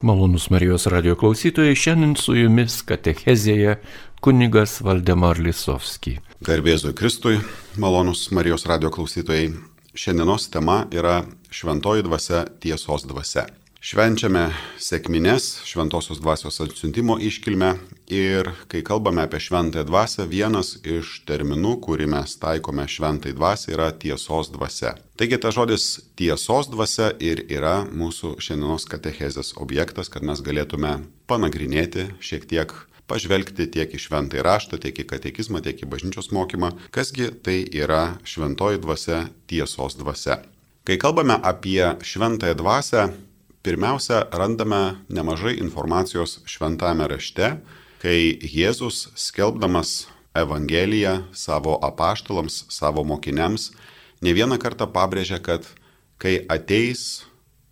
Malonus Marijos radio klausytojai, šiandien su jumis katechezėje kunigas Valdemar Lisovski. Garbėzui Kristui, malonus Marijos radio klausytojai, šiandienos tema yra šventoji dvasia tiesos dvasia. Švenčiame sėkmines, šventosios dvasios atsiuntimo iškilmę ir kai kalbame apie šventąją dvasę, vienas iš terminų, kurį mes taikome šventai dvasiai, yra tiesos dvasia. Taigi ta žodis tiesos dvasia ir yra mūsų šiandienos katechezės objektas, kad mes galėtume panagrinėti šiek tiek pažvelgti tiek į šventąjį raštą, tiek į katekizmą, tiek į bažnyčios mokymą, kasgi tai yra šventoji dvasia, tiesos dvasia. Kai kalbame apie šventąją dvasę, pirmiausia, randame nemažai informacijos šventame rašte, kai Jėzus skelbdamas Evangeliją savo apaštalams, savo mokiniams, ne vieną kartą pabrėžia, kad kai ateis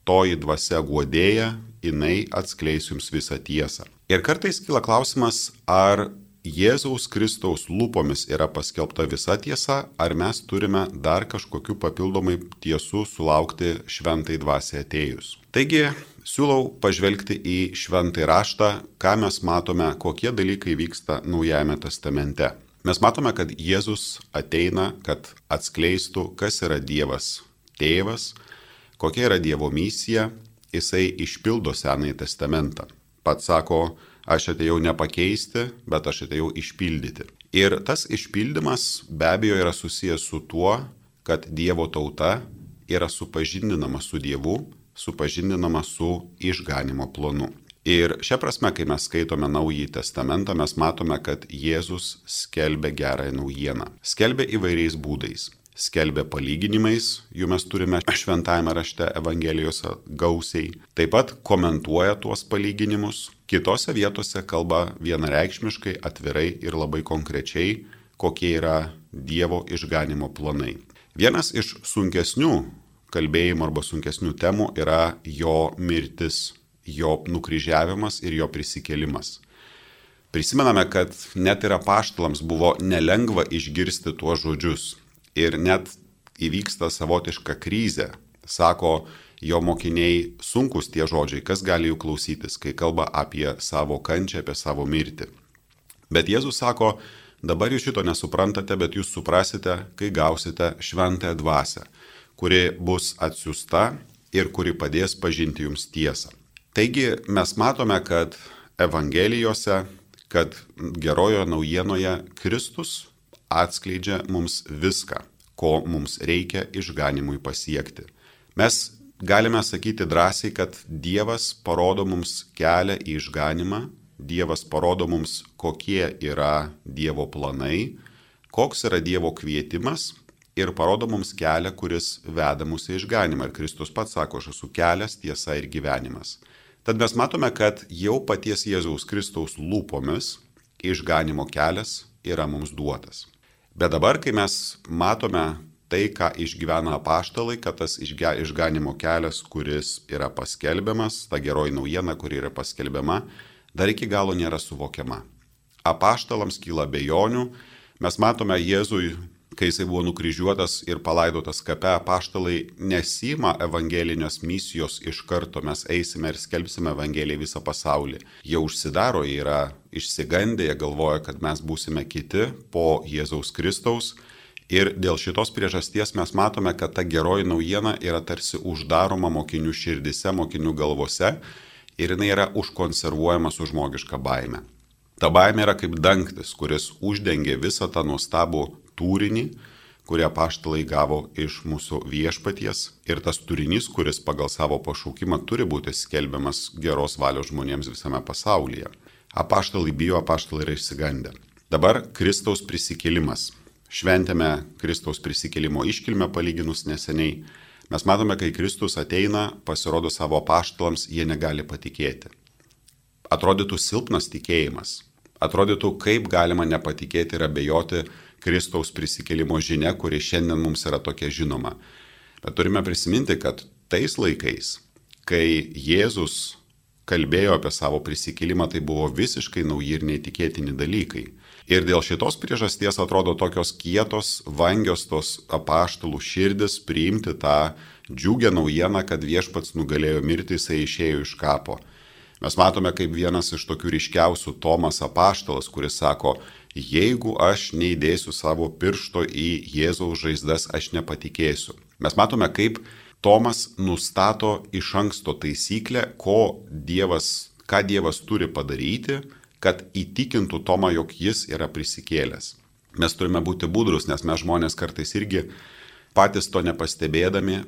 toji dvasia guodėja, jinai atskleis jums visą tiesą. Ir kartais kyla klausimas, ar Jėzaus Kristaus lūpomis yra paskelbta visa tiesa, ar mes turime dar kažkokių papildomai tiesų sulaukti šventai dvasiai atėjus. Taigi, siūlau pažvelgti į šventai raštą, ką mes matome, kokie dalykai vyksta Naujajame testamente. Mes matome, kad Jėzus ateina, kad atskleistų, kas yra Dievas tėvas, kokia yra Dievo misija, jisai išpildo Senąjį testamentą. Pats sako, Aš atėjau nepakeisti, bet aš atėjau išpildyti. Ir tas išpildymas be abejo yra susijęs su tuo, kad Dievo tauta yra supažindinama su Dievu, supažindinama su išganimo planu. Ir šią prasme, kai mes skaitome Naująjį Testamentą, mes matome, kad Jėzus skelbia gerąją naujieną. Skelbia įvairiais būdais skelbia palyginimais, jų mes turime šventajame rašte Evangelijose gausiai. Taip pat komentuoja tuos palyginimus, kitose vietose kalba vienareikšmiškai, atvirai ir labai konkrečiai, kokie yra Dievo išganimo planai. Vienas iš sunkesnių kalbėjimo arba sunkesnių temų yra jo mirtis, jo nukryžiavimas ir jo prisikėlimas. Prisimename, kad net ir apaštalams buvo nelengva išgirsti tuos žodžius ir net įvyksta savotiška krizė. Sako jo mokiniai, sunkus tie žodžiai, kas gali jų klausytis, kai kalba apie savo kančią, apie savo mirtį. Bet Jėzus sako, dabar jūs šito nesuprantate, bet jūs suprasite, kai gausite šventąją dvasę, kuri bus atsiusta ir kuri padės pažinti jums tiesą. Taigi mes matome, kad Evangelijose, kad gerojo naujienoje Kristus atskleidžia mums viską, ko mums reikia išganimui pasiekti. Mes galime sakyti drąsiai, kad Dievas parodo mums kelią į išganimą, Dievas parodo mums, kokie yra Dievo planai, koks yra Dievo kvietimas ir parodo mums kelią, kuris veda mus į išganimą. Ir Kristus pats sako, aš esu kelias, tiesa ir gyvenimas. Tad mes matome, kad jau paties Jėzaus Kristaus lūpomis išganimo kelias yra mums duotas. Bet dabar, kai mes matome tai, ką išgyvena apaštalai, kad tas išganimo kelias, kuris yra paskelbiamas, ta geroji naujiena, kuri yra paskelbiama, dar iki galo nėra suvokiama. Apaštalams kyla bejonių, mes matome Jėzui kai jisai buvo nukryžiuotas ir palaidotas kape, paštalai nesima evangelinės misijos iš karto, mes eisime ir skelbsime evangeliją visą pasaulį. Jie užsidaro, jie yra išsigandę, jie galvoja, kad mes būsime kiti po Jėzaus Kristaus. Ir dėl šitos priežasties mes matome, kad ta geroji naujiena yra tarsi uždaroma mokinių širdise, mokinių galvose ir jinai yra užkonservuojama su žmogiška baime. Ta baimė yra kaip dangtis, kuris uždengia visą tą nuostabų turinį, kurį paštalai gavo iš mūsų viešpaties ir tas turinys, kuris pagal savo pašaukimą turi būti skelbiamas geros valios žmonėms visame pasaulyje. Apaštalai bijo, apaštalai yra išsigandę. Dabar Kristaus prisikėlimas. Šventėme Kristaus prisikėlimo iškilmę palyginus neseniai. Mes matome, kai Kristus ateina, pasirodo savo apaštalams, jie negali patikėti. Atrodytų silpnas tikėjimas. Atrodytų, kaip galima nepatikėti ir abejoti Kristaus prisikėlimo žinia, kuri šiandien mums yra tokia žinoma. Bet turime prisiminti, kad tais laikais, kai Jėzus kalbėjo apie savo prisikėlimą, tai buvo visiškai nauji ir neįtikėtini dalykai. Ir dėl šitos priežasties atrodo tokios kietos, vangios tos apaštalų širdis priimti tą džiugę naujieną, kad viešpats nugalėjo mirti, jisai išėjo iš kapo. Mes matome kaip vienas iš tokių ryškiausių Tomas apaštalas, kuris sako, jeigu aš neįdėsiu savo piršto į Jėzaus žaizdas, aš nepatikėsiu. Mes matome, kaip Tomas nustato iš anksto taisyklę, ko Dievas, ką Dievas turi padaryti, kad įtikintų Tomą, jog jis yra prisikėlęs. Mes turime būti budrus, nes mes žmonės kartais irgi patys to nepastebėdami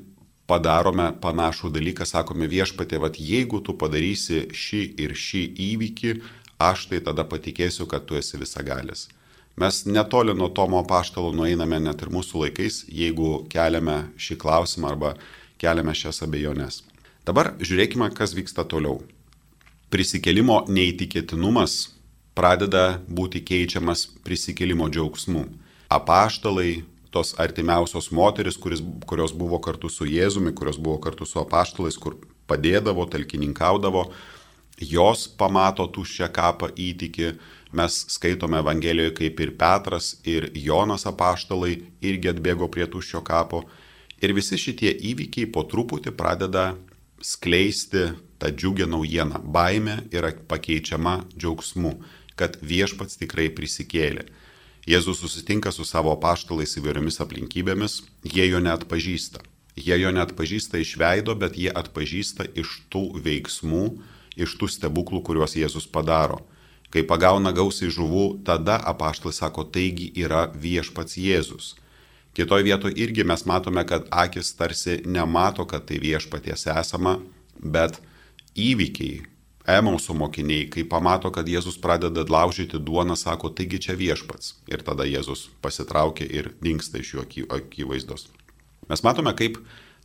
padarome panašų dalyką, sakome viešpatė, vad jeigu tu padarysi šį ir šį įvykį, aš tai tada patikėsiu, kad tu esi visagalis. Mes netoli nuo Tomo paštalo nueiname net ir mūsų laikais, jeigu keliame šį klausimą arba keliame šias abejonės. Dabar žiūrėkime, kas vyksta toliau. Prisikėlimo neįtikėtinumas pradeda būti keičiamas prisikėlimo džiaugsmu. Apaštalai, tos artimiausios moteris, kuris, kurios buvo kartu su Jėzumi, kurios buvo kartu su apaštalais, kur padėdavo, talkininkaudavo, jos pamato tuščią kapą įtiki. Mes skaitome Evangelijoje, kaip ir Petras, ir Jonas apaštalai irgi atbėgo prie tuščio kapo. Ir visi šitie įvykiai po truputį pradeda skleisti tą džiugę naujieną. Baime yra pakeičiama džiaugsmu, kad viešpats tikrai prisikėlė. Jėzus susitinka su savo paštalais įvairiomis aplinkybėmis, jie jo net pažįsta. Jie jo net pažįsta iš veido, bet jie atpažįsta iš tų veiksmų, iš tų stebuklų, kuriuos Jėzus padaro. Kai pagauna gausiai žuvų, tada apaštalai sako, taigi yra viešpats Jėzus. Kitoje vietoje irgi mes matome, kad akis tarsi nemato, kad tai viešpaties esama, bet įvykiai, Emauso mokiniai, kai pamato, kad Jėzus pradeda laužyti duoną, sako, taigi čia viešpats. Ir tada Jėzus pasitraukia ir dinksta iš jų akivaizdos. Mes matome, kaip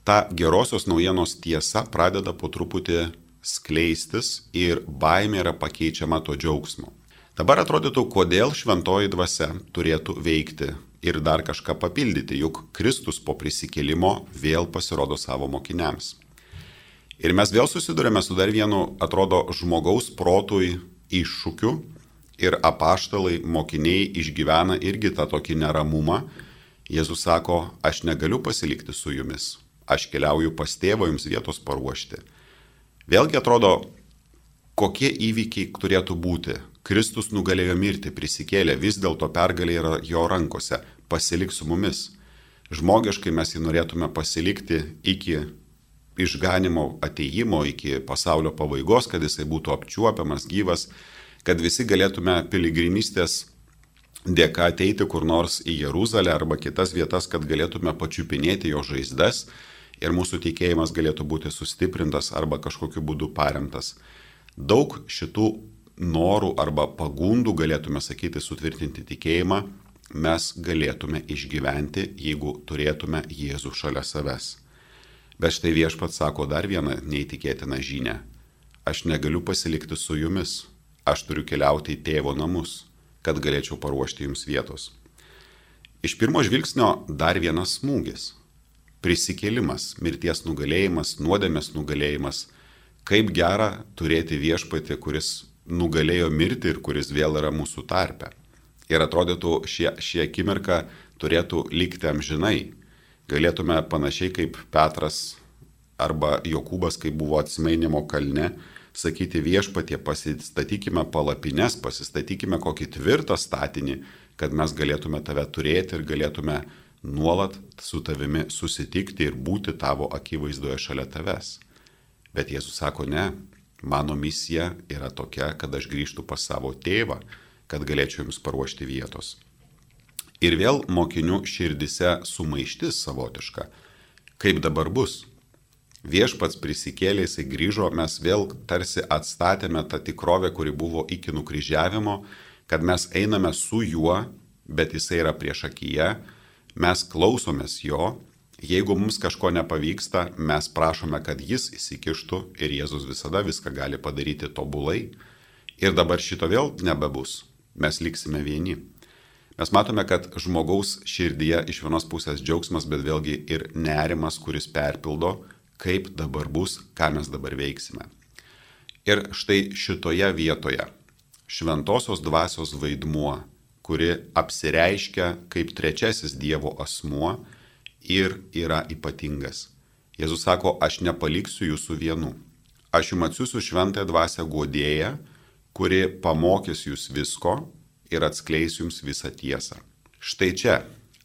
ta gerosios naujienos tiesa pradeda po truputį skleistis ir baimė yra pakeičiama to džiaugsmo. Dabar atrodytų, kodėl šventoji dvasia turėtų veikti ir dar kažką papildyti, juk Kristus po prisikėlimo vėl pasirodo savo mokiniams. Ir mes vėl susidurėme su dar vienu, atrodo, žmogaus protui iššūkiu ir apaštalai mokiniai išgyvena irgi tą tokį neramumą. Jėzus sako, aš negaliu pasilikti su jumis, aš keliauju pas tėvo jums vietos paruošti. Vėlgi atrodo, kokie įvykiai turėtų būti. Kristus nugalėjo mirti, prisikėlė, vis dėlto pergalė yra jo rankose, pasilik su mumis. Žmogiškai mes jį norėtume pasilikti iki išganimo ateimo, iki pasaulio pabaigos, kad jisai būtų apčiuopiamas, gyvas, kad visi galėtume piligrimystės dėka ateiti kur nors į Jeruzalę arba kitas vietas, kad galėtume pačiupinėti jo žaizdas ir mūsų tikėjimas galėtų būti sustiprintas arba kažkokiu būdu paremtas. Daug šitų norų arba pagundų, galėtume sakyti, sutvirtinti tikėjimą, mes galėtume išgyventi, jeigu turėtume Jėzų šalia savęs. Bet štai viešpats sako dar vieną neįtikėtiną žinę. Aš negaliu pasilikti su jumis, aš turiu keliauti į tėvo namus, kad galėčiau paruošti jums vietos. Iš pirmo žvilgsnio dar vienas smūgis - prisikėlimas, mirties nugalėjimas, nuodėmės nugalėjimas. Kaip gera turėti viešpatį, kuris nugalėjo mirti ir kuris vėl yra mūsų tarpe. Ir atrodytų, šie, šie akimirka turėtų likti amžinai galėtume panašiai kaip Petras arba Jokūbas, kai buvo atsimainimo kalne, sakyti viešpatie, pasistatykime palapines, pasistatykime kokį tvirtą statinį, kad mes galėtume tave turėti ir galėtume nuolat su tavimi susitikti ir būti tavo akivaizdoje šalia tavęs. Bet Jėzus sako, ne, mano misija yra tokia, kad aš grįžtų pas savo tėvą, kad galėčiau jums paruošti vietos. Ir vėl mokinių širdise sumaištis savotiška. Kaip dabar bus? Viešpats prisikėlė, jisai grįžo, mes vėl tarsi atstatėme tą tikrovę, kuri buvo iki nukryžiavimo, kad mes einame su juo, bet jisai yra prieš akiją, mes klausomės jo, jeigu mums kažko nepavyksta, mes prašome, kad jis įsikištų ir Jėzus visada viską gali padaryti tobulai. Ir dabar šito vėl nebebus, mes liksime vieni. Mes matome, kad žmogaus širdyje iš vienos pusės džiaugsmas, bet vėlgi ir nerimas, kuris perpildo, kaip dabar bus, ką mes dabar veiksime. Ir štai šitoje vietoje šventosios dvasios vaidmuo, kuri apsireiškia kaip trečiasis Dievo asmuo ir yra ypatingas. Jėzus sako, aš nepaliksiu jūsų vienų, aš jums atsiųsiu šventąją dvasę godėją, kuri pamokys jūs visko ir atskleis jums visą tiesą. Štai čia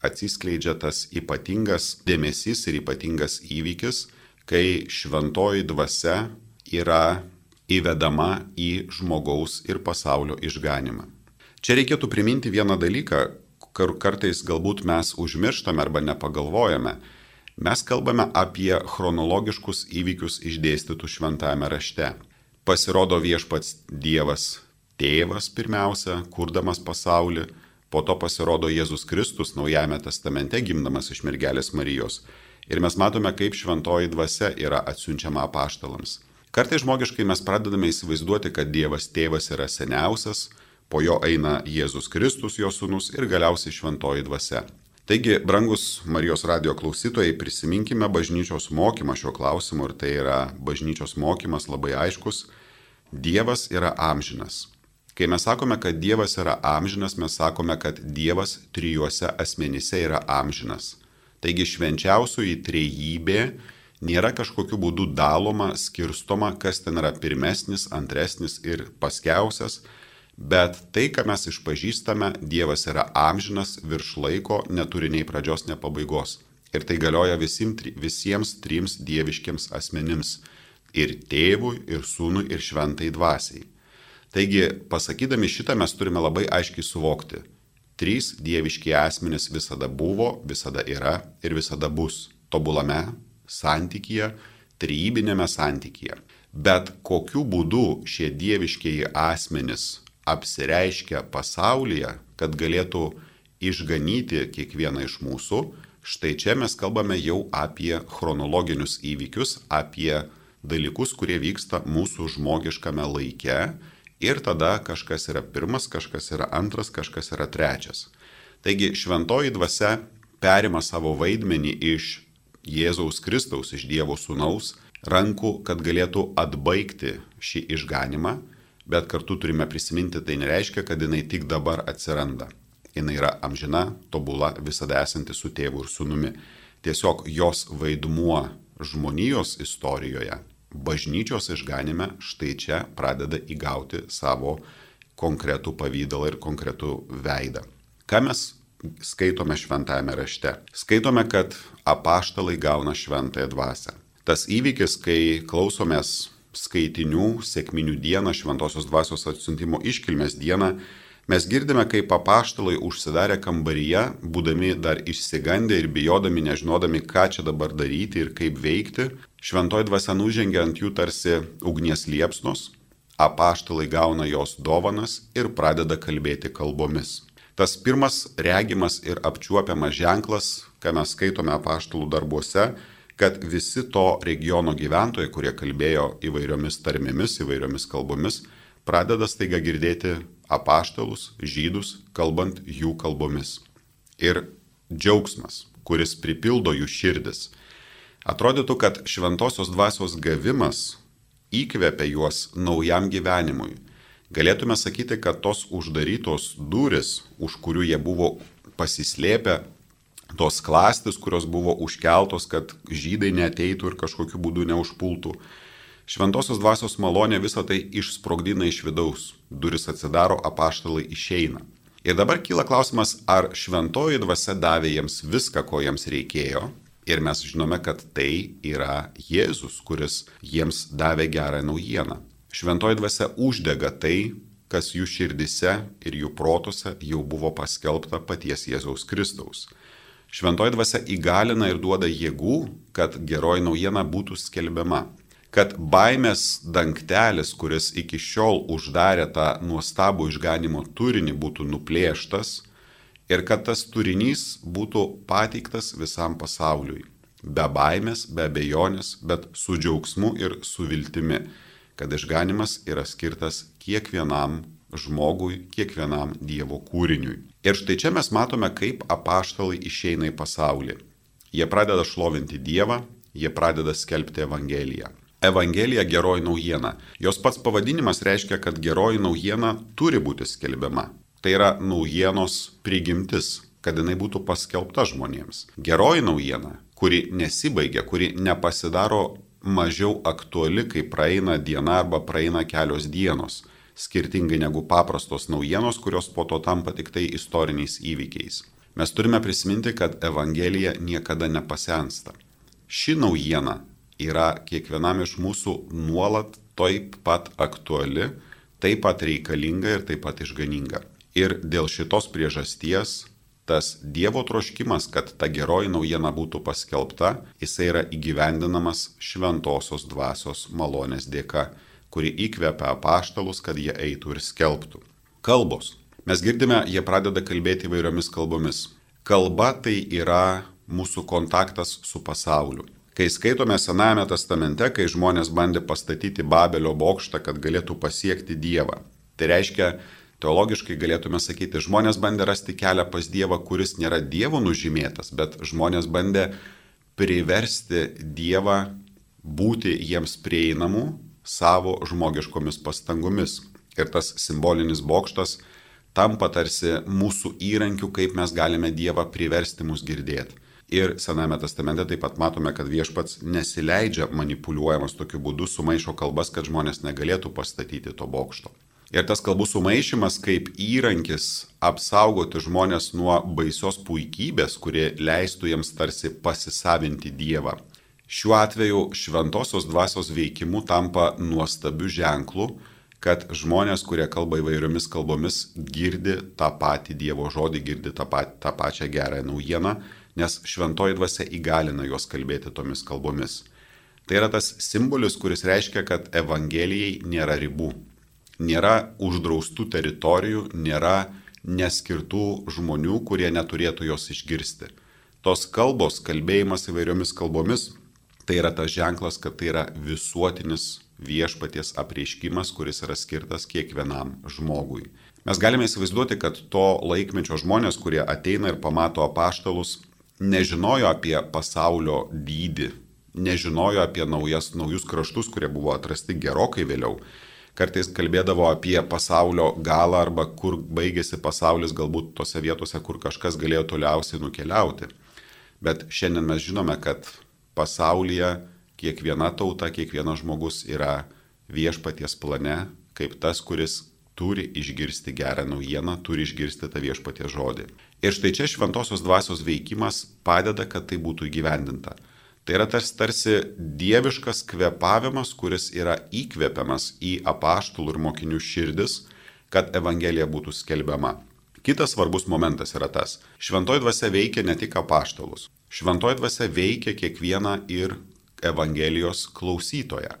atsiskleidžia tas ypatingas dėmesys ir ypatingas įvykis, kai šventoji dvasia yra įvedama į žmogaus ir pasaulio išganimą. Čia reikėtų priminti vieną dalyką, kur kartais galbūt mes užmirštame arba nepagalvojame. Mes kalbame apie chronologiškus įvykius išdėstytus šventajame rašte. Pasirodo viešpats Dievas tėvas pirmiausia, kurdamas pasaulį, po to pasirodo Jėzus Kristus Naujajame testamente gimdamas iš mergelės Marijos. Ir mes matome, kaip šventoji dvasia yra atsiunčiama apaštalams. Kartai žmogiškai mes pradedame įsivaizduoti, kad Dievas tėvas yra seniausias, po jo eina Jėzus Kristus, jo sūnus ir galiausiai šventoji dvasia. Taigi, brangus Marijos radio klausytojai, prisiminkime bažnyčios mokymą šio klausimu ir tai yra bažnyčios mokymas labai aiškus. Dievas yra amžinas. Kai mes sakome, kad Dievas yra amžinas, mes sakome, kad Dievas trijuose asmenyse yra amžinas. Taigi švenčiausioji trejybė nėra kažkokiu būdu daloma, skirstoma, kas ten yra pirmesnis, antresnis ir paskiausias, bet tai, ką mes išpažįstame, Dievas yra amžinas, virš laiko, neturi nei pradžios, nei pabaigos. Ir tai galioja visim, visiems trims dieviškiams asmenims - ir tėvui, ir sūnui, ir šventai dvasiai. Taigi, pasakydami šitą mes turime labai aiškiai suvokti. Trys dieviški asmenys visada buvo, visada yra ir visada bus tobulame santykyje, trybinėme santykyje. Bet kokiu būdu šie dieviškieji asmenys apsireiškia pasaulyje, kad galėtų išganyti kiekvieną iš mūsų, štai čia mes kalbame jau apie chronologinius įvykius, apie dalykus, kurie vyksta mūsų žmogiškame laike ir tada kažkas yra pirmas, kažkas yra antras, kažkas yra trečias. Taigi šventoji dvasia perima savo vaidmenį iš Jėzaus Kristaus, iš Dievo Sūnaus rankų, kad galėtų atbaigti šį išganimą, bet kartu turime prisiminti, tai nereiškia, kad jinai tik dabar atsiranda. Jinai yra amžina, tobula, visada esanti su tėvu ir sūnumi. Tiesiog jos vaidmuo žmonijos istorijoje bažnyčios išganime štai čia pradeda įgauti savo konkretų pavydalą ir konkretų veidą. Ką mes skaitome šventajame rašte? Skaitome, kad apaštalai gauna šventąją dvasę. Tas įvykis, kai klausomės skaitinių sėkminių dieną, šventosios dvasios atsiuntimo iškilmės dieną, Mes girdime, kaip apaštalai užsidarė kambaryje, būdami dar išsigandę ir bijodami, nežinodami, ką čia dabar daryti ir kaip veikti. Šventoji dvasia nužengia ant jų tarsi ugnies liepsnos, apaštalai gauna jos dovanas ir pradeda kalbėti kalbomis. Tas pirmas regimas ir apčiuopiamas ženklas, ką mes skaitome apaštalų darbuose, kad visi to regiono gyventojai, kurie kalbėjo įvairiomis tarmėmis, įvairiomis kalbomis, pradeda staiga girdėti apaštalus, žydus, kalbant jų kalbomis. Ir džiaugsmas, kuris pripildo jų širdis. Atrodytų, kad šventosios dvasios gavimas įkvepia juos naujam gyvenimui. Galėtume sakyti, kad tos uždarytos duris, už kurių jie buvo pasislėpę, tos klastis, kurios buvo užkeltos, kad žydai neteitų ir kažkokiu būdu neužpultų, Šventosios dvasios malonė visą tai išsprogdina iš vidaus, duris atsidaro, apaštalai išeina. Ir dabar kyla klausimas, ar šventoji dvasia davė jiems viską, ko jiems reikėjo. Ir mes žinome, kad tai yra Jėzus, kuris jiems davė gerą naujieną. Šventoji dvasia uždega tai, kas jų širdise ir jų protose jau buvo paskelbta paties Jėzaus Kristaus. Šventoji dvasia įgalina ir duoda jėgų, kad geroji naujiena būtų skelbiama kad baimės dangtelis, kuris iki šiol uždarė tą nuostabų išganimo turinį, būtų nuplėštas ir kad tas turinys būtų pateiktas visam pasauliui. Be baimės, be abejonės, bet su džiaugsmu ir su viltimi, kad išganimas yra skirtas kiekvienam žmogui, kiekvienam Dievo kūriniui. Ir štai čia mes matome, kaip apaštalai išeina į pasaulį. Jie pradeda šlovinti Dievą, jie pradeda skelbti Evangeliją. Evangelija geroji naujiena. Jos pats pavadinimas reiškia, kad geroji naujiena turi būti skelbiama. Tai yra naujienos prigimtis, kad jinai būtų paskelbta žmonėms. Geroji naujiena, kuri nesibaigia, kuri nepasidaro mažiau aktuali, kai praeina diena arba praeina kelios dienos, skirtingai negu paprastos naujienos, kurios po to tampa tik tai istoriniais įvykiais. Mes turime prisiminti, kad Evangelija niekada nepasensta. Ši naujiena yra kiekvienam iš mūsų nuolat taip pat aktuali, taip pat reikalinga ir taip pat išganinga. Ir dėl šitos priežasties tas Dievo troškimas, kad ta geroji naujiena būtų paskelbta, jisai yra įgyvendinamas šventosios dvasios malonės dėka, kuri įkvepia apaštalus, kad jie eitų ir skelbtų. Kalbos. Mes girdime, jie pradeda kalbėti įvairiomis kalbomis. Kalba tai yra mūsų kontaktas su pasauliu. Kai skaitome Senajame testamente, kai žmonės bandė pastatyti Babelio bokštą, kad galėtų pasiekti Dievą. Tai reiškia, teologiškai galėtume sakyti, žmonės bandė rasti kelią pas Dievą, kuris nėra Dievo nužymėtas, bet žmonės bandė priversti Dievą būti jiems prieinamu savo žmogiškomis pastangomis. Ir tas simbolinis bokštas tampa tarsi mūsų įrankiu, kaip mes galime Dievą priversti mus girdėti. Ir Sename testamente taip pat matome, kad viešpats nesileidžia manipuliuojamas tokiu būdu, sumaišo kalbas, kad žmonės negalėtų pastatyti to bokšto. Ir tas kalbų sumaišymas kaip įrankis apsaugoti žmonės nuo baisios puikybės, kurie leistų jiems tarsi pasisavinti Dievą. Šiuo atveju šventosios dvasios veikimu tampa nuostabiu ženklu, kad žmonės, kurie kalba įvairiomis kalbomis, girdi tą patį Dievo žodį, girdi tą, pat, tą pačią gerąją naujieną nes šventoji dvasia įgalina juos kalbėti tomis kalbomis. Tai yra tas simbolis, kuris reiškia, kad Evangelijai nėra ribų, nėra uždraustų teritorijų, nėra neskirtų žmonių, kurie neturėtų jos išgirsti. Tos kalbos, kalbėjimas įvairiomis kalbomis, tai yra tas ženklas, kad tai yra visuotinis viešpaties apreiškimas, kuris yra skirtas kiekvienam žmogui. Mes galime įsivaizduoti, kad to laikmečio žmonės, kurie ateina ir pamato apaštalus, nežinojo apie pasaulio dydį, nežinojo apie naujas, naujus kraštus, kurie buvo atrasti gerokai vėliau. Kartais kalbėdavo apie pasaulio galą arba kur baigėsi pasaulis, galbūt tose vietose, kur kažkas galėjo toliausiai nukeliauti. Bet šiandien mes žinome, kad pasaulyje kiekviena tauta, kiekvienas žmogus yra viešpaties plane, kaip tas, kuris turi išgirsti gerą naujieną, turi išgirsti tą viešpatie žodį. Ir štai čia šventosios dvasios veikimas padeda, kad tai būtų įgyvendinta. Tai yra tas tarsi dieviškas kvepavimas, kuris yra įkvepiamas į apaštalų ir mokinių širdis, kad Evangelija būtų skelbiama. Kitas svarbus momentas yra tas. Šventoji dvasia veikia ne tik apaštalus. Šventoji dvasia veikia kiekvieną ir Evangelijos klausytoją.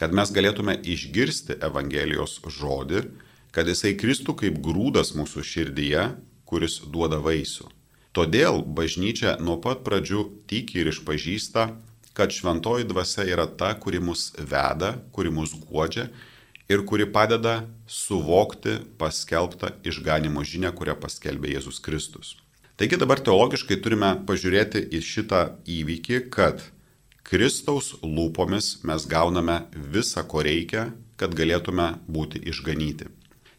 Kad mes galėtume išgirsti Evangelijos žodį kad jisai kristų kaip grūdas mūsų širdyje, kuris duoda vaisių. Todėl bažnyčia nuo pat pradžių tiki ir išpažįsta, kad šventoji dvasia yra ta, kuri mus veda, kuri mus guodžia ir kuri padeda suvokti paskelbtą išganimo žinę, kurią paskelbė Jėzus Kristus. Taigi dabar teologiškai turime pažiūrėti į šitą įvykį, kad Kristaus lūpomis mes gauname visą, ko reikia, kad galėtume būti išganyti.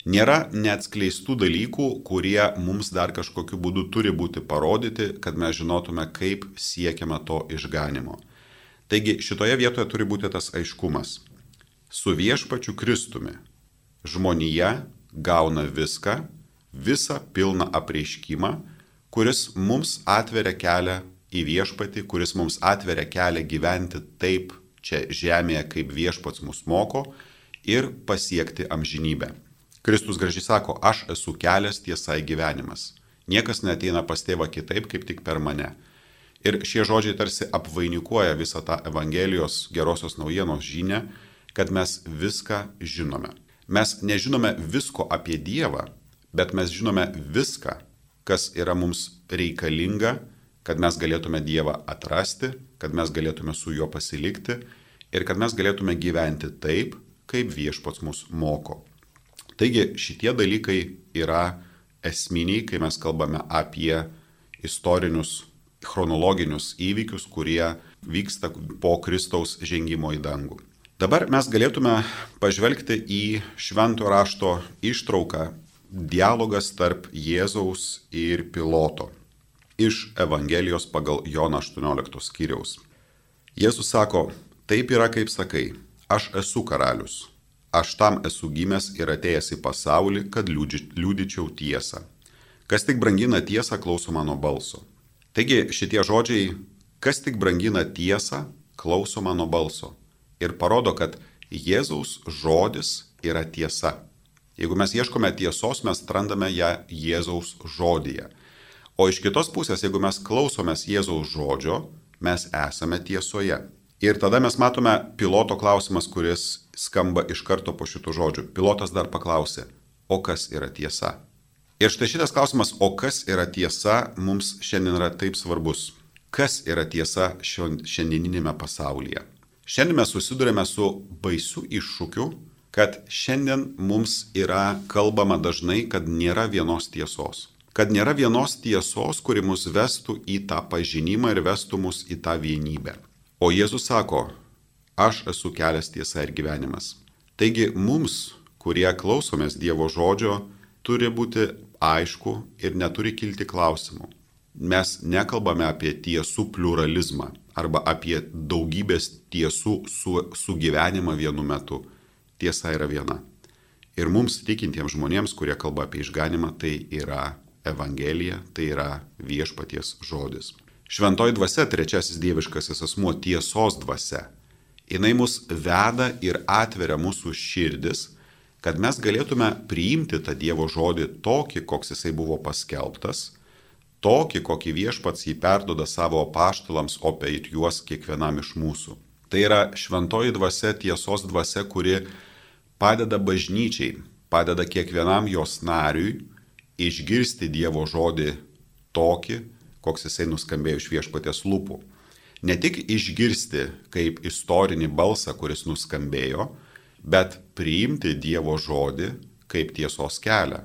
Nėra neatskleistų dalykų, kurie mums dar kažkokiu būdu turi būti parodyti, kad mes žinotume, kaip siekiame to išganimo. Taigi šitoje vietoje turi būti tas aiškumas. Su viešpačiu Kristumi žmonija gauna viską, visą pilną apreiškimą, kuris mums atveria kelią į viešpatį, kuris mums atveria kelią gyventi taip čia žemėje, kaip viešpats mus moko ir pasiekti amžinybę. Kristus gražiai sako, aš esu kelias tiesai gyvenimas. Niekas neteina pas tėvą kitaip, kaip tik per mane. Ir šie žodžiai tarsi apvainikuoja visą tą Evangelijos gerosios naujienos žinę, kad mes viską žinome. Mes nežinome visko apie Dievą, bet mes žinome viską, kas yra mums reikalinga, kad mes galėtume Dievą atrasti, kad mes galėtume su juo pasilikti ir kad mes galėtume gyventi taip, kaip viešpats mus moko. Taigi šitie dalykai yra esminiai, kai mes kalbame apie istorinius, chronologinius įvykius, kurie vyksta po Kristaus žengimo į dangų. Dabar mes galėtume pažvelgti į švento rašto ištrauką dialogas tarp Jėzaus ir piloto iš Evangelijos pagal Joną 18 skyriaus. Jėzus sako, taip yra kaip sakai, aš esu karalius. Aš tam esu gimęs ir atėjęs į pasaulį, kad liūdyčiau tiesą. Kas tik brangina tiesą, klauso mano balso. Taigi šitie žodžiai, kas tik brangina tiesą, klauso mano balso. Ir parodo, kad Jėzaus žodis yra tiesa. Jeigu mes ieškome tiesos, mes randame ją Jėzaus žodyje. O iš kitos pusės, jeigu mes klausomės Jėzaus žodžio, mes esame tiesoje. Ir tada mes matome piloto klausimas, kuris skamba iš karto po šitų žodžių. Pilotas dar paklausė, o kas yra tiesa? Ir štai šitas klausimas, o kas yra tiesa, mums šiandien yra taip svarbus. Kas yra tiesa šiandieninėme pasaulyje? Šiandien mes susidurėme su baisiu iššūkiu, kad šiandien mums yra kalbama dažnai, kad nėra vienos tiesos. Kad nėra vienos tiesos, kuri mus vestų į tą pažinimą ir vestų mus į tą vienybę. O Jėzus sako, aš esu kelias tiesa ir gyvenimas. Taigi mums, kurie klausomės Dievo žodžio, turi būti aišku ir neturi kilti klausimų mes nekalbame apie tiesų pluralizmą arba apie daugybės tiesų su, sugyvenimą vienu metu. Tiesa yra viena. Ir mums tikintiems žmonėms, kurie kalba apie išganimą, tai yra Evangelija, tai yra viešpaties žodis. Šventoji dvasia, trečiasis dieviškasis asmuo, tiesos dvasia. Jis mus veda ir atveria mūsų širdis, kad mes galėtume priimti tą Dievo žodį tokį, koks jisai buvo paskelbtas tokį, kokį viešpats jį perdoda savo paštalams, o per juos kiekvienam iš mūsų. Tai yra šventoji dvasia, tiesos dvasia, kuri padeda bažnyčiai, padeda kiekvienam jos nariui išgirsti Dievo žodį tokį, koks jisai nuskambėjo iš viešpatės lūpų. Ne tik išgirsti kaip istorinį balsą, kuris nuskambėjo, bet priimti Dievo žodį kaip tiesos kelią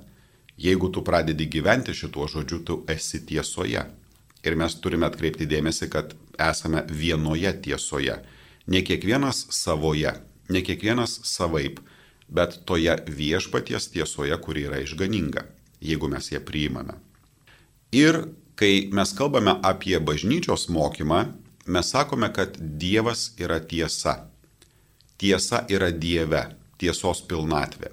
Jeigu tu pradedi gyventi šituo žodžiu, tu esi tiesoje. Ir mes turime atkreipti dėmesį, kad esame vienoje tiesoje. Ne kiekvienas savoje, ne kiekvienas savaip, bet toje viešpaties tiesoje, kuri yra išganinga, jeigu mes ją priimame. Ir kai mes kalbame apie bažnyčios mokymą, mes sakome, kad Dievas yra tiesa. Tiesa yra Dieve, tiesos pilnatvė.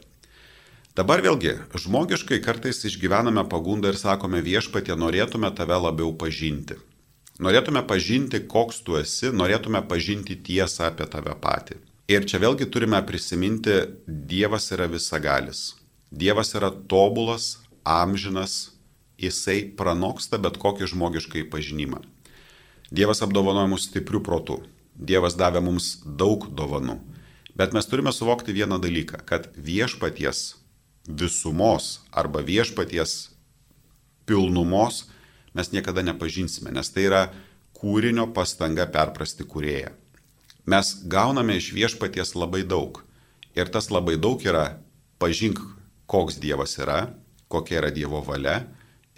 Dabar vėlgi, žmogiškai kartais išgyvename pagundą ir sakome viešpatie, norėtume tave labiau pažinti. Norėtume pažinti, koks tu esi, norėtume pažinti tiesą apie tave patį. Ir čia vėlgi turime prisiminti, Dievas yra visagalis. Dievas yra tobulas, amžinas, jisai pranoksta bet kokį žmogiškai pažinimą. Dievas apdovanoja mus stiprių protų. Dievas davė mums daug dovanų. Bet mes turime suvokti vieną dalyką, kad viešpaties visumos arba viešpaties pilnumos mes niekada nepažinsime, nes tai yra kūrinio pastanga perprasti kurėją. Mes gauname iš viešpaties labai daug. Ir tas labai daug yra pažink, koks Dievas yra, kokia yra Dievo valia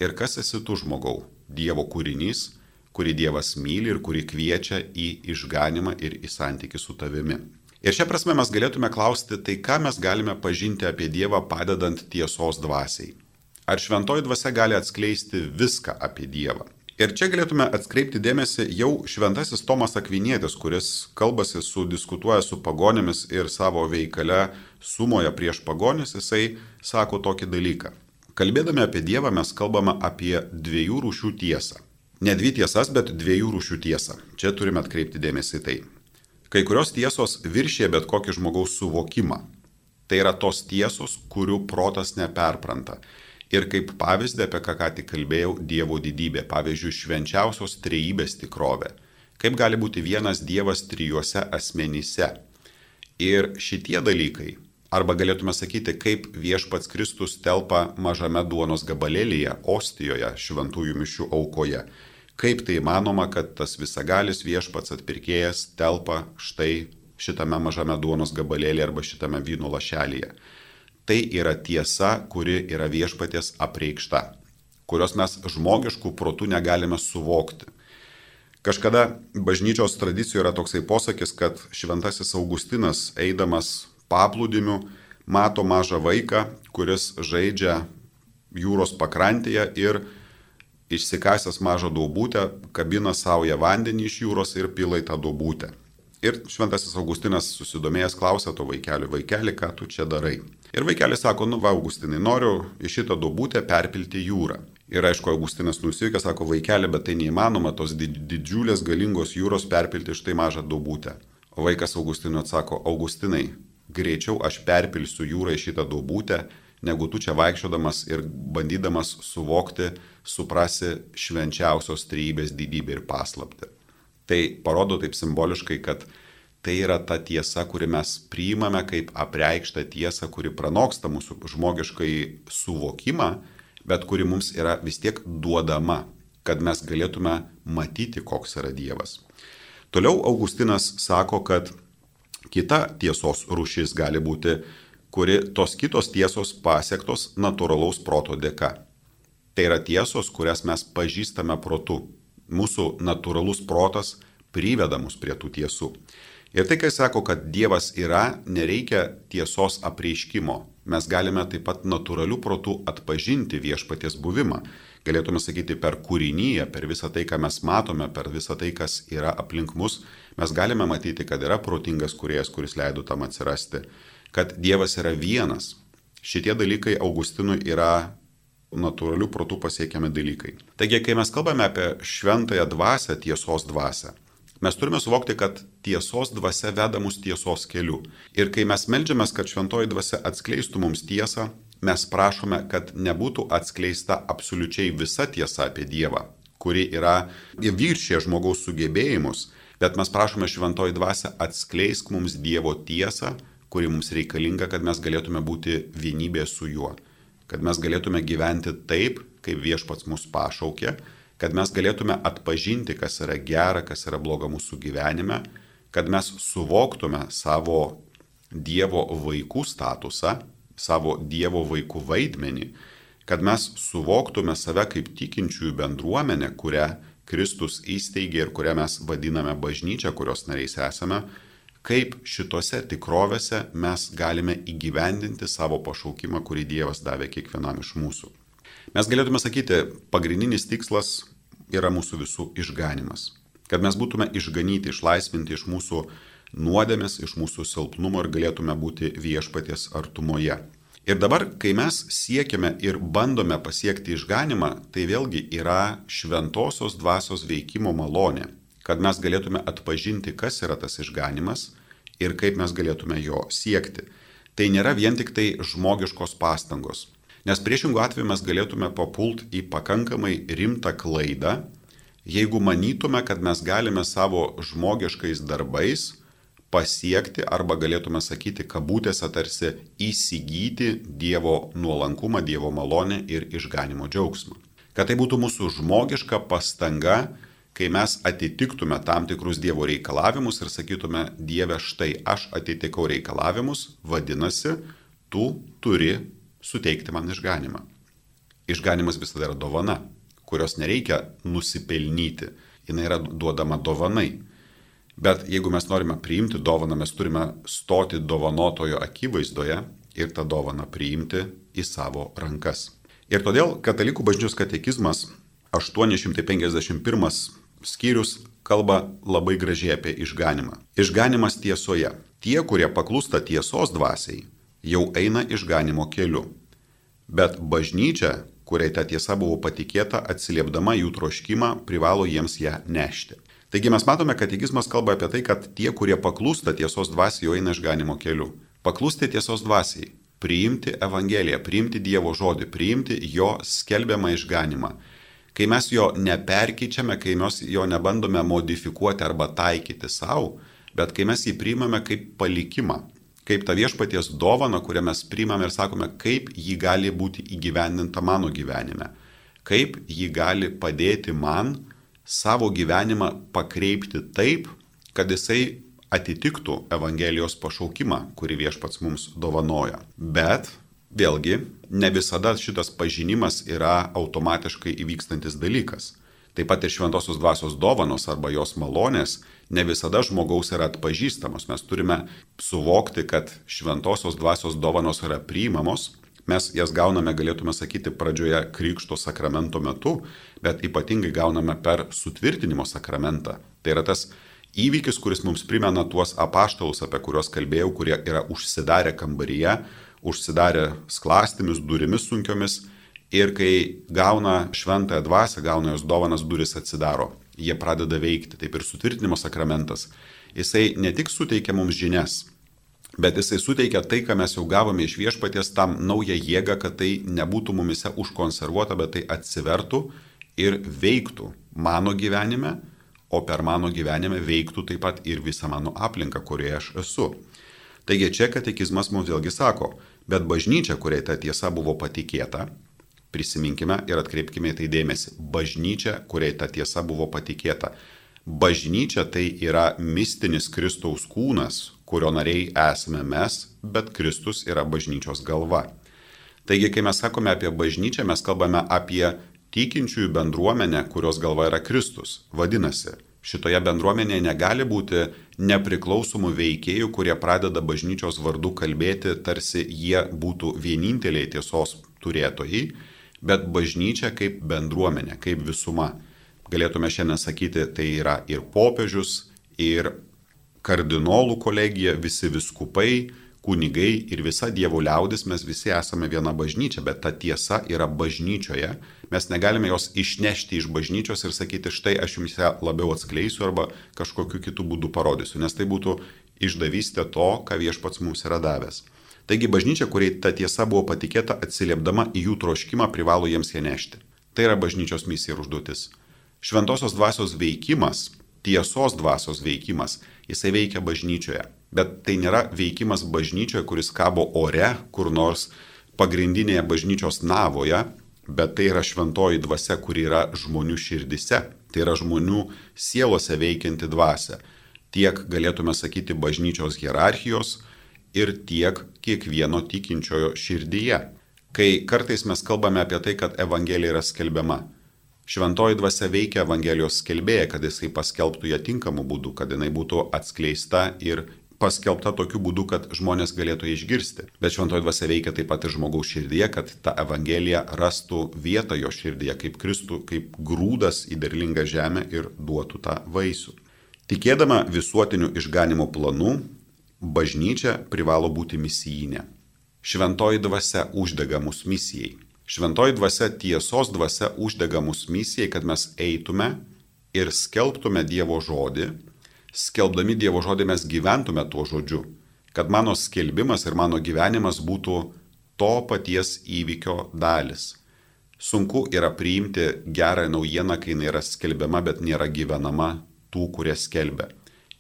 ir kas esi tu žmogau. Dievo kūrinys, kurį Dievas myli ir kurį kviečia į išganimą ir į santykių su tavimi. Ir šią prasme mes galėtume klausti, tai ką mes galime pažinti apie Dievą padedant tiesos dvasiai? Ar šventoji dvasia gali atskleisti viską apie Dievą? Ir čia galėtume atkreipti dėmesį jau šventasis Tomas Akvinėtis, kuris kalbasi su, diskutuoja su pagonėmis ir savo veikale sumoja prieš pagonis, jisai sako tokį dalyką. Kalbėdami apie Dievą mes kalbame apie dviejų rūšių tiesą. Ne dvi tiesas, bet dviejų rūšių tiesą. Čia turime atkreipti dėmesį tai. Kai kurios tiesos viršė bet kokį žmogaus suvokimą. Tai yra tos tiesos, kurių protas neperpranta. Ir kaip pavyzdį, apie ką ką tik kalbėjau, Dievo didybė, pavyzdžiui, švenčiausios trejybės tikrovė. Kaip gali būti vienas Dievas trijuose asmenyse. Ir šitie dalykai, arba galėtume sakyti, kaip viešpats Kristus telpa mažame duonos gabalėlyje, ostijoje, šventųjų mišių aukoje Kaip tai įmanoma, kad tas visagalis viešpats atpirkėjas telpa štai šitame mažame duonos gabalėlėje arba šitame vyno lašelėje. Tai yra tiesa, kuri yra viešpatės apreikšta, kurios mes žmogiškų protų negalime suvokti. Kažkada bažnyčios tradicijoje yra toksai posakis, kad šventasis Augustinas, eidamas paplūdimiu, mato mažą vaiką, kuris žaidžia jūros pakrantėje ir išsikasęs mažą daubutę, kabina savoje vandenį iš jūros ir pila į tą daubutę. Ir šventasis Augustinas susidomėjęs klausė to vaikelio, vaikeli, ką tu čia darai. Ir vaikelis sako, nu va, Augustinai, noriu į šitą duobutę perpilti jūrą. Ir aišku, Augustinas nusivykė, sako, vaikeli, bet tai neįmanoma tos didžiulės galingos jūros perpilti štai mažą duobutę. O vaikas Augustinui atsako, Augustinai, greičiau aš perpilsiu jūrą į šitą duobutę, negu tu čia vaikščiodamas ir bandydamas suvokti, suprasi švenčiausios trybės didybę ir paslapti. Tai parodo taip simboliškai, kad tai yra ta tiesa, kuri mes priimame kaip apreikštą tiesą, kuri pranoksta mūsų žmogiškai suvokimą, bet kuri mums yra vis tiek duodama, kad mes galėtume matyti, koks yra Dievas. Toliau Augustinas sako, kad kita tiesos rušis gali būti, kuri tos kitos tiesos pasiektos natūralaus proto dėka. Tai yra tiesos, kurias mes pažįstame protu, mūsų natūralus protas priveda mus prie tų tiesų. Ir tai, kai sako, kad Dievas yra, nereikia tiesos apreiškimo. Mes galime taip pat natūralių protų atpažinti viešpaties buvimą. Galėtume sakyti per kūrinyje, per visą tai, ką mes matome, per visą tai, kas yra aplink mus, mes galime matyti, kad yra protingas kuriejas, kuris leido tam atsirasti, kad Dievas yra vienas. Šitie dalykai Augustinui yra natūralių protų pasiekiami dalykai. Taigi, kai mes kalbame apie šventąją dvasę, tiesos dvasę, mes turime suvokti, kad tiesos dvasia veda mus tiesos keliu. Ir kai mes melžiamės, kad šventoji dvasia atskleistų mums tiesą, mes prašome, kad nebūtų atskleista absoliučiai visa tiesa apie Dievą, kuri yra viršė žmogaus sugebėjimus, bet mes prašome šventoji dvasia atskleisk mums Dievo tiesą, kuri mums reikalinga, kad mes galėtume būti vienybė su juo kad mes galėtume gyventi taip, kaip viešpats mus pašaukė, kad mes galėtume atpažinti, kas yra gera, kas yra bloga mūsų gyvenime, kad mes suvoktume savo Dievo vaikų statusą, savo Dievo vaikų vaidmenį, kad mes suvoktume save kaip tikinčiųjų bendruomenę, kurią Kristus įsteigė ir kurią mes vadiname bažnyčia, kurios nariais esame, kaip šitose tikrovėse mes galime įgyvendinti savo pašaukimą, kurį Dievas davė kiekvienam iš mūsų. Mes galėtume sakyti, pagrindinis tikslas yra mūsų visų išganimas. Kad mes būtume išganyti, išlaisvinti iš mūsų nuodėmės, iš mūsų silpnumo ir galėtume būti viešpaties artumoje. Ir dabar, kai mes siekiame ir bandome pasiekti išganimą, tai vėlgi yra šventosios dvasios veikimo malonė kad mes galėtume atpažinti, kas yra tas išganimas ir kaip mes galėtume jo siekti. Tai nėra vien tik tai žmogiškos pastangos. Nes priešingų atveju mes galėtume papult į pakankamai rimtą klaidą, jeigu manytume, kad mes galime savo žmogiškais darbais pasiekti arba galėtume sakyti, kabutėse tarsi įsigyti Dievo nuolankumą, Dievo malonę ir išganimo džiaugsmą. Kad tai būtų mūsų žmogiška pastanga kai mes atitiktume tam tikrus Dievo reikalavimus ir sakytume, Dieve, štai aš atitikau reikalavimus, vadinasi, tu turi suteikti man išganimą. Išganimas visada yra dovana, kurios nereikia nusipelnyti, jinai yra duodama dovanai. Bet jeigu mes norime priimti dovaną, mes turime stoti dovanotojo akivaizdoje ir tą dovaną priimti į savo rankas. Ir todėl Katalikų bažnyčios katekizmas 851 skyrius kalba labai gražiai apie išganimą. Išganimas tiesoje. Tie, kurie paklūsta tiesos dvasiai, jau eina išganimo keliu. Bet bažnyčia, kuriai ta tiesa buvo patikėta, atsiliepdama jų troškimą, privalo jiems ją nešti. Taigi mes matome, kad tikizmas kalba apie tai, kad tie, kurie paklūsta tiesos dvasiai, jau eina išganimo keliu. Paklūsti tiesos dvasiai, priimti Evangeliją, priimti Dievo žodį, priimti jo skelbiamą išganimą. Kai mes jo neperkyčiame, kai mes jo nebandome modifikuoti arba taikyti savo, bet kai mes jį priimame kaip palikimą, kaip tą viešpaties dovaną, kurią mes priimame ir sakome, kaip jį gali būti įgyvendinta mano gyvenime, kaip jį gali padėti man savo gyvenimą pakreipti taip, kad jisai atitiktų Evangelijos pašaukimą, kurį viešpats mums dovanoja. Bet Vėlgi, ne visada šitas pažinimas yra automatiškai įvykstantis dalykas. Taip pat ir šventosios dvasios dovanos arba jos malonės ne visada žmogaus yra atpažįstamos. Mes turime suvokti, kad šventosios dvasios dovanos yra priimamos. Mes jas gauname, galėtume sakyti, pradžioje Krikšto sakramento metu, bet ypatingai gauname per sutvirtinimo sakramentą. Tai yra tas įvykis, kuris mums primena tuos apaštalus, apie kuriuos kalbėjau, kurie yra užsidarę kambaryje, užsidarę sklastimis, durimis sunkiomis ir kai gauna šventąją dvasę, gauna jos dovanas, duris atsidaro, jie pradeda veikti, taip ir sutvirtinimo sakramentas. Jisai ne tik suteikia mums žinias, bet jisai suteikia tai, ką mes jau gavome iš viešpaties, tam naują jėgą, kad tai nebūtų mumise užkonservuota, bet tai atsivertų ir veiktų mano gyvenime, o per mano gyvenime veiktų taip pat ir visą mano aplinką, kurioje aš esu. Taigi čia katekizmas mums vėlgi sako, bet bažnyčia, kuriai ta tiesa buvo patikėta, prisiminkime ir atkreipkime į tai dėmesį, bažnyčia, kuriai ta tiesa buvo patikėta. Bažnyčia tai yra mistinis Kristaus kūnas, kurio nariai esame mes, bet Kristus yra bažnyčios galva. Taigi, kai mes sakome apie bažnyčią, mes kalbame apie tikinčiųjų bendruomenę, kurios galva yra Kristus. Vadinasi, šitoje bendruomenėje negali būti nepriklausomų veikėjų, kurie pradeda bažnyčios vardu kalbėti, tarsi jie būtų vieninteliai tiesos turėtojai, bet bažnyčia kaip bendruomenė, kaip visuma. Galėtume šiandien sakyti, tai yra ir popiežius, ir kardinolų kolegija, visi viskupai, kunigai ir visa Dievo liaudis, mes visi esame viena bažnyčia, bet ta tiesa yra bažnyčioje. Mes negalime jos išnešti iš bažnyčios ir sakyti, štai aš jums ją labiau atskleisiu arba kažkokiu kitų būdų parodysiu, nes tai būtų išdavystė to, ką viešpats mums yra davęs. Taigi bažnyčia, kuriai ta tiesa buvo patikėta, atsiliepdama į jų troškimą, privalo jiems ją nešti. Tai yra bažnyčios misija ir užduotis. Šventosios dvasios veikimas, tiesos dvasios veikimas jisai veikia bažnyčioje. Bet tai nėra veikimas bažnyčioje, kuris kabo ore, kur nors pagrindinėje bažnyčios navoje, bet tai yra šventoji dvasia, kuri yra žmonių širdise. Tai yra žmonių sielose veikianti dvasia. Tiek galėtume sakyti bažnyčios hierarchijos ir tiek kiekvieno tikinčiojo širdyje. Kai kartais mes kalbame apie tai, kad Evangelija yra skelbiama, Šventoji dvasia veikia Evangelijos skelbėje, kad jisai paskelbtų ją tinkamu būdu, kad jinai būtų atskleista ir paskelbta tokiu būdu, kad žmonės galėtų ją išgirsti. Bet šventoji dvasia veikia taip pat ir žmogaus širdyje, kad ta Evangelija rastų vietą jo širdyje, kaip Kristų, kaip grūdas į derlingą žemę ir duotų tą vaisių. Tikėdama visuotiniu išganimo planu, bažnyčia privalo būti misijinė. Šventoji dvasia uždega mus misijai. Šventoji dvasia, tiesos dvasia uždega mus misijai, kad mes eitume ir skelbtume Dievo žodį. Skelbdami Dievo žodį mes gyventume tuo žodžiu. Kad mano skelbimas ir mano gyvenimas būtų to paties įvykio dalis. Sunku yra priimti gerą naujieną, kai jinai yra skelbiama, bet nėra gyvenama tų, kurie skelbia.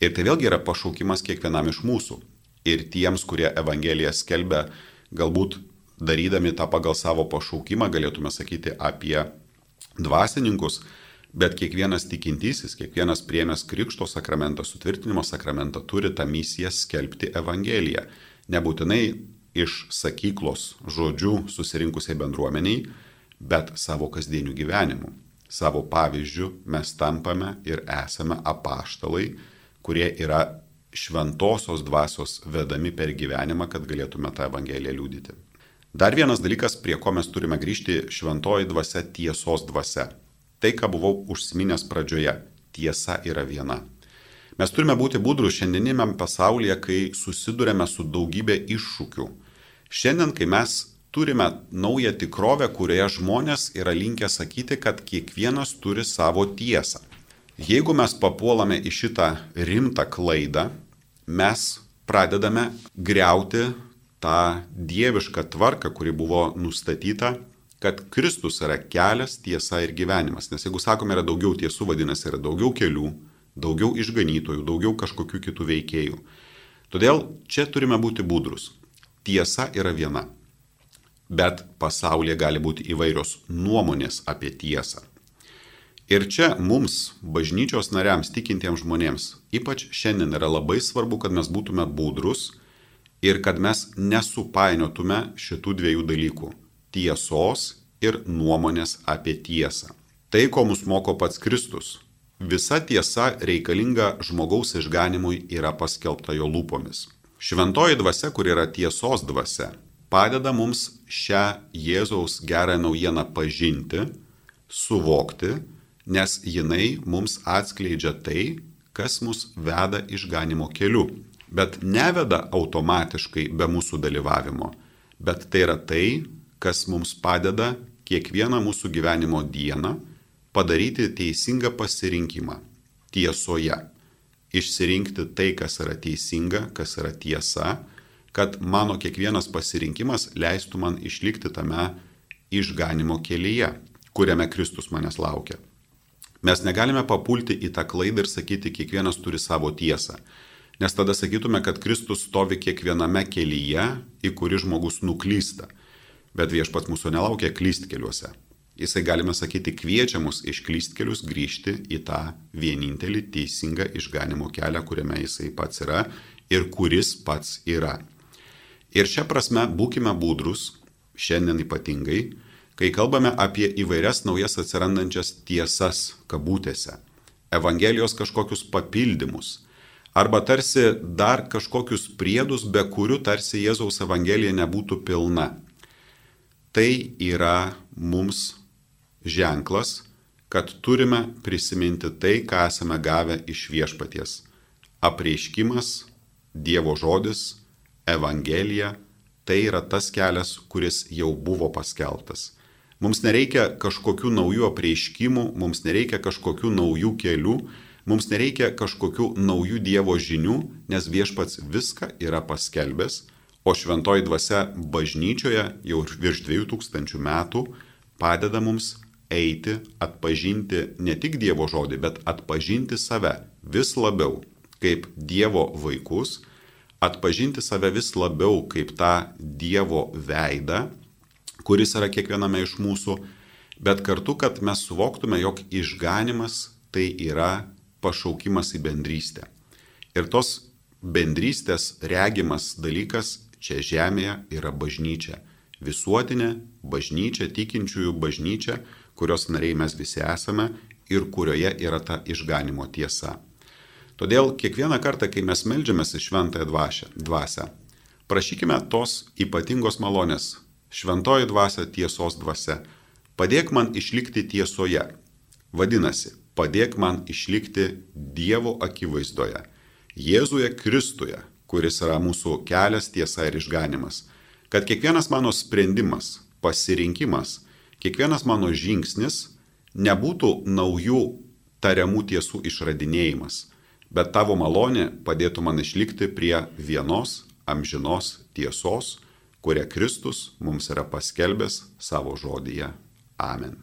Ir tai vėlgi yra pašaukimas kiekvienam iš mūsų. Ir tiems, kurie Evangeliją skelbia, galbūt darydami tą pagal savo pašaukimą, galėtume sakyti apie dvasininkus, bet kiekvienas tikintysis, kiekvienas priemęs Krikšto sakramentą, sutvirtinimo sakramentą turi tą misiją skelbti Evangeliją. Nebūtinai iš sakyklos žodžių susirinkusiai bendruomeniai, bet savo kasdieniu gyvenimu. Savo pavyzdžių mes tampame ir esame apaštalai, kurie yra šventosios dvasios vedami per gyvenimą, kad galėtume tą Evangeliją liūdyti. Dar vienas dalykas, prie ko mes turime grįžti - šventoji dvasia, tiesos dvasia. Tai, ką buvau užsiminęs pradžioje - tiesa yra viena. Mes turime būti budrus šiandieniniam pasaulyje, kai susidurėme su daugybė iššūkių. Šiandien, kai mes turime naują tikrovę, kurioje žmonės yra linkę sakyti, kad kiekvienas turi savo tiesą. Jeigu mes papuolame į šitą rimtą klaidą, mes pradedame greuti tą dievišką tvarką, kuri buvo nustatyta, kad Kristus yra kelias, tiesa ir gyvenimas. Nes jeigu sakome, yra daugiau tiesų, vadinasi, yra daugiau kelių, daugiau išganytojų, daugiau kažkokių kitų veikėjų. Todėl čia turime būti budrus. Tiesa yra viena. Bet pasaulyje gali būti įvairios nuomonės apie tiesą. Ir čia mums, bažnyčios nariams, tikintiems žmonėms, ypač šiandien yra labai svarbu, kad mes būtume budrus ir kad mes nesupainiotume šitų dviejų dalykų - tiesos ir nuomonės apie tiesą. Tai, ko mus moko pats Kristus. Visa tiesa reikalinga žmogaus išganimui yra paskelbta jo lūpomis. Šventoji dvasia, kur yra tiesos dvasia, padeda mums šią Jėzaus gerą naujieną pažinti, suvokti, nes jinai mums atskleidžia tai, kas mus veda išganimo keliu, bet neveda automatiškai be mūsų dalyvavimo, bet tai yra tai, kas mums padeda kiekvieną mūsų gyvenimo dieną padaryti teisingą pasirinkimą tiesoje. Išsirinkti tai, kas yra teisinga, kas yra tiesa, kad mano kiekvienas pasirinkimas leistų man išlikti tame išganimo kelyje, kuriame Kristus manęs laukia. Mes negalime papulti į tą klaidą ir sakyti, kiekvienas turi savo tiesą. Nes tada sakytume, kad Kristus stovi kiekviename kelyje, į kurį žmogus nuklysta. Bet viešpats mūsų nelaukia klyst keliuose. Jisai, galime sakyti, kviečia mus iš klystkelius grįžti į tą vienintelį teisingą išganimo kelią, kuriame jisai pats yra ir kuris pats yra. Ir šią prasme būkime būdrus, šiandien ypatingai, kai kalbame apie įvairias naujas atsirandančias tiesas kabutėse, Evangelijos kažkokius papildymus, arba tarsi dar kažkokius priedus, be kurių tarsi Jėzaus Evangelija nebūtų pilna tai yra mums ženklas, kad turime prisiminti tai, ką esame gavę iš viešpaties. Apreiškimas, Dievo žodis, Evangelija - tai yra tas kelias, kuris jau buvo paskelbtas. Mums nereikia kažkokių naujų apreiškimų, mums nereikia kažkokių naujų kelių, mums nereikia kažkokių naujų Dievo žinių, nes viešpats viską yra paskelbęs O šventoji dvasia bažnyčioje jau virš 2000 metų padeda mums eiti, atpažinti ne tik Dievo žodį, bet atpažinti save vis labiau kaip Dievo vaikus, atpažinti save vis labiau kaip tą Dievo veidą, kuris yra kiekviename iš mūsų, bet kartu, kad mes suvoktume, jog išganimas tai yra pašaukimas į bendrystę. Ir tos bendrystės regimas dalykas čia žemėje yra bažnyčia. Visuotinė bažnyčia, tikinčiųjų bažnyčia, kurios nariai mes visi esame ir kurioje yra ta išganimo tiesa. Todėl kiekvieną kartą, kai mes melžiamės į šventąją dvasę, prašykime tos ypatingos malonės, šventoji dvasia tiesos dvasia, padėk man išlikti tiesoje. Vadinasi, padėk man išlikti Dievo akivaizdoje, Jėzuje Kristuje, kuris yra mūsų kelias, tiesa ir išganimas. Kad kiekvienas mano sprendimas, pasirinkimas, kiekvienas mano žingsnis nebūtų naujų tariamų tiesų išradinėjimas, bet tavo malonė padėtų man išlikti prie vienos amžinos tiesos, kurią Kristus mums yra paskelbęs savo žodyje. Amen.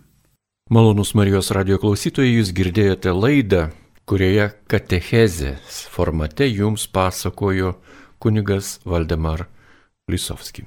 Malonus Marijos radio klausytojai, jūs girdėjote laidą kurioje katechezės formate jums pasakojo kunigas Valdemar Lisovski.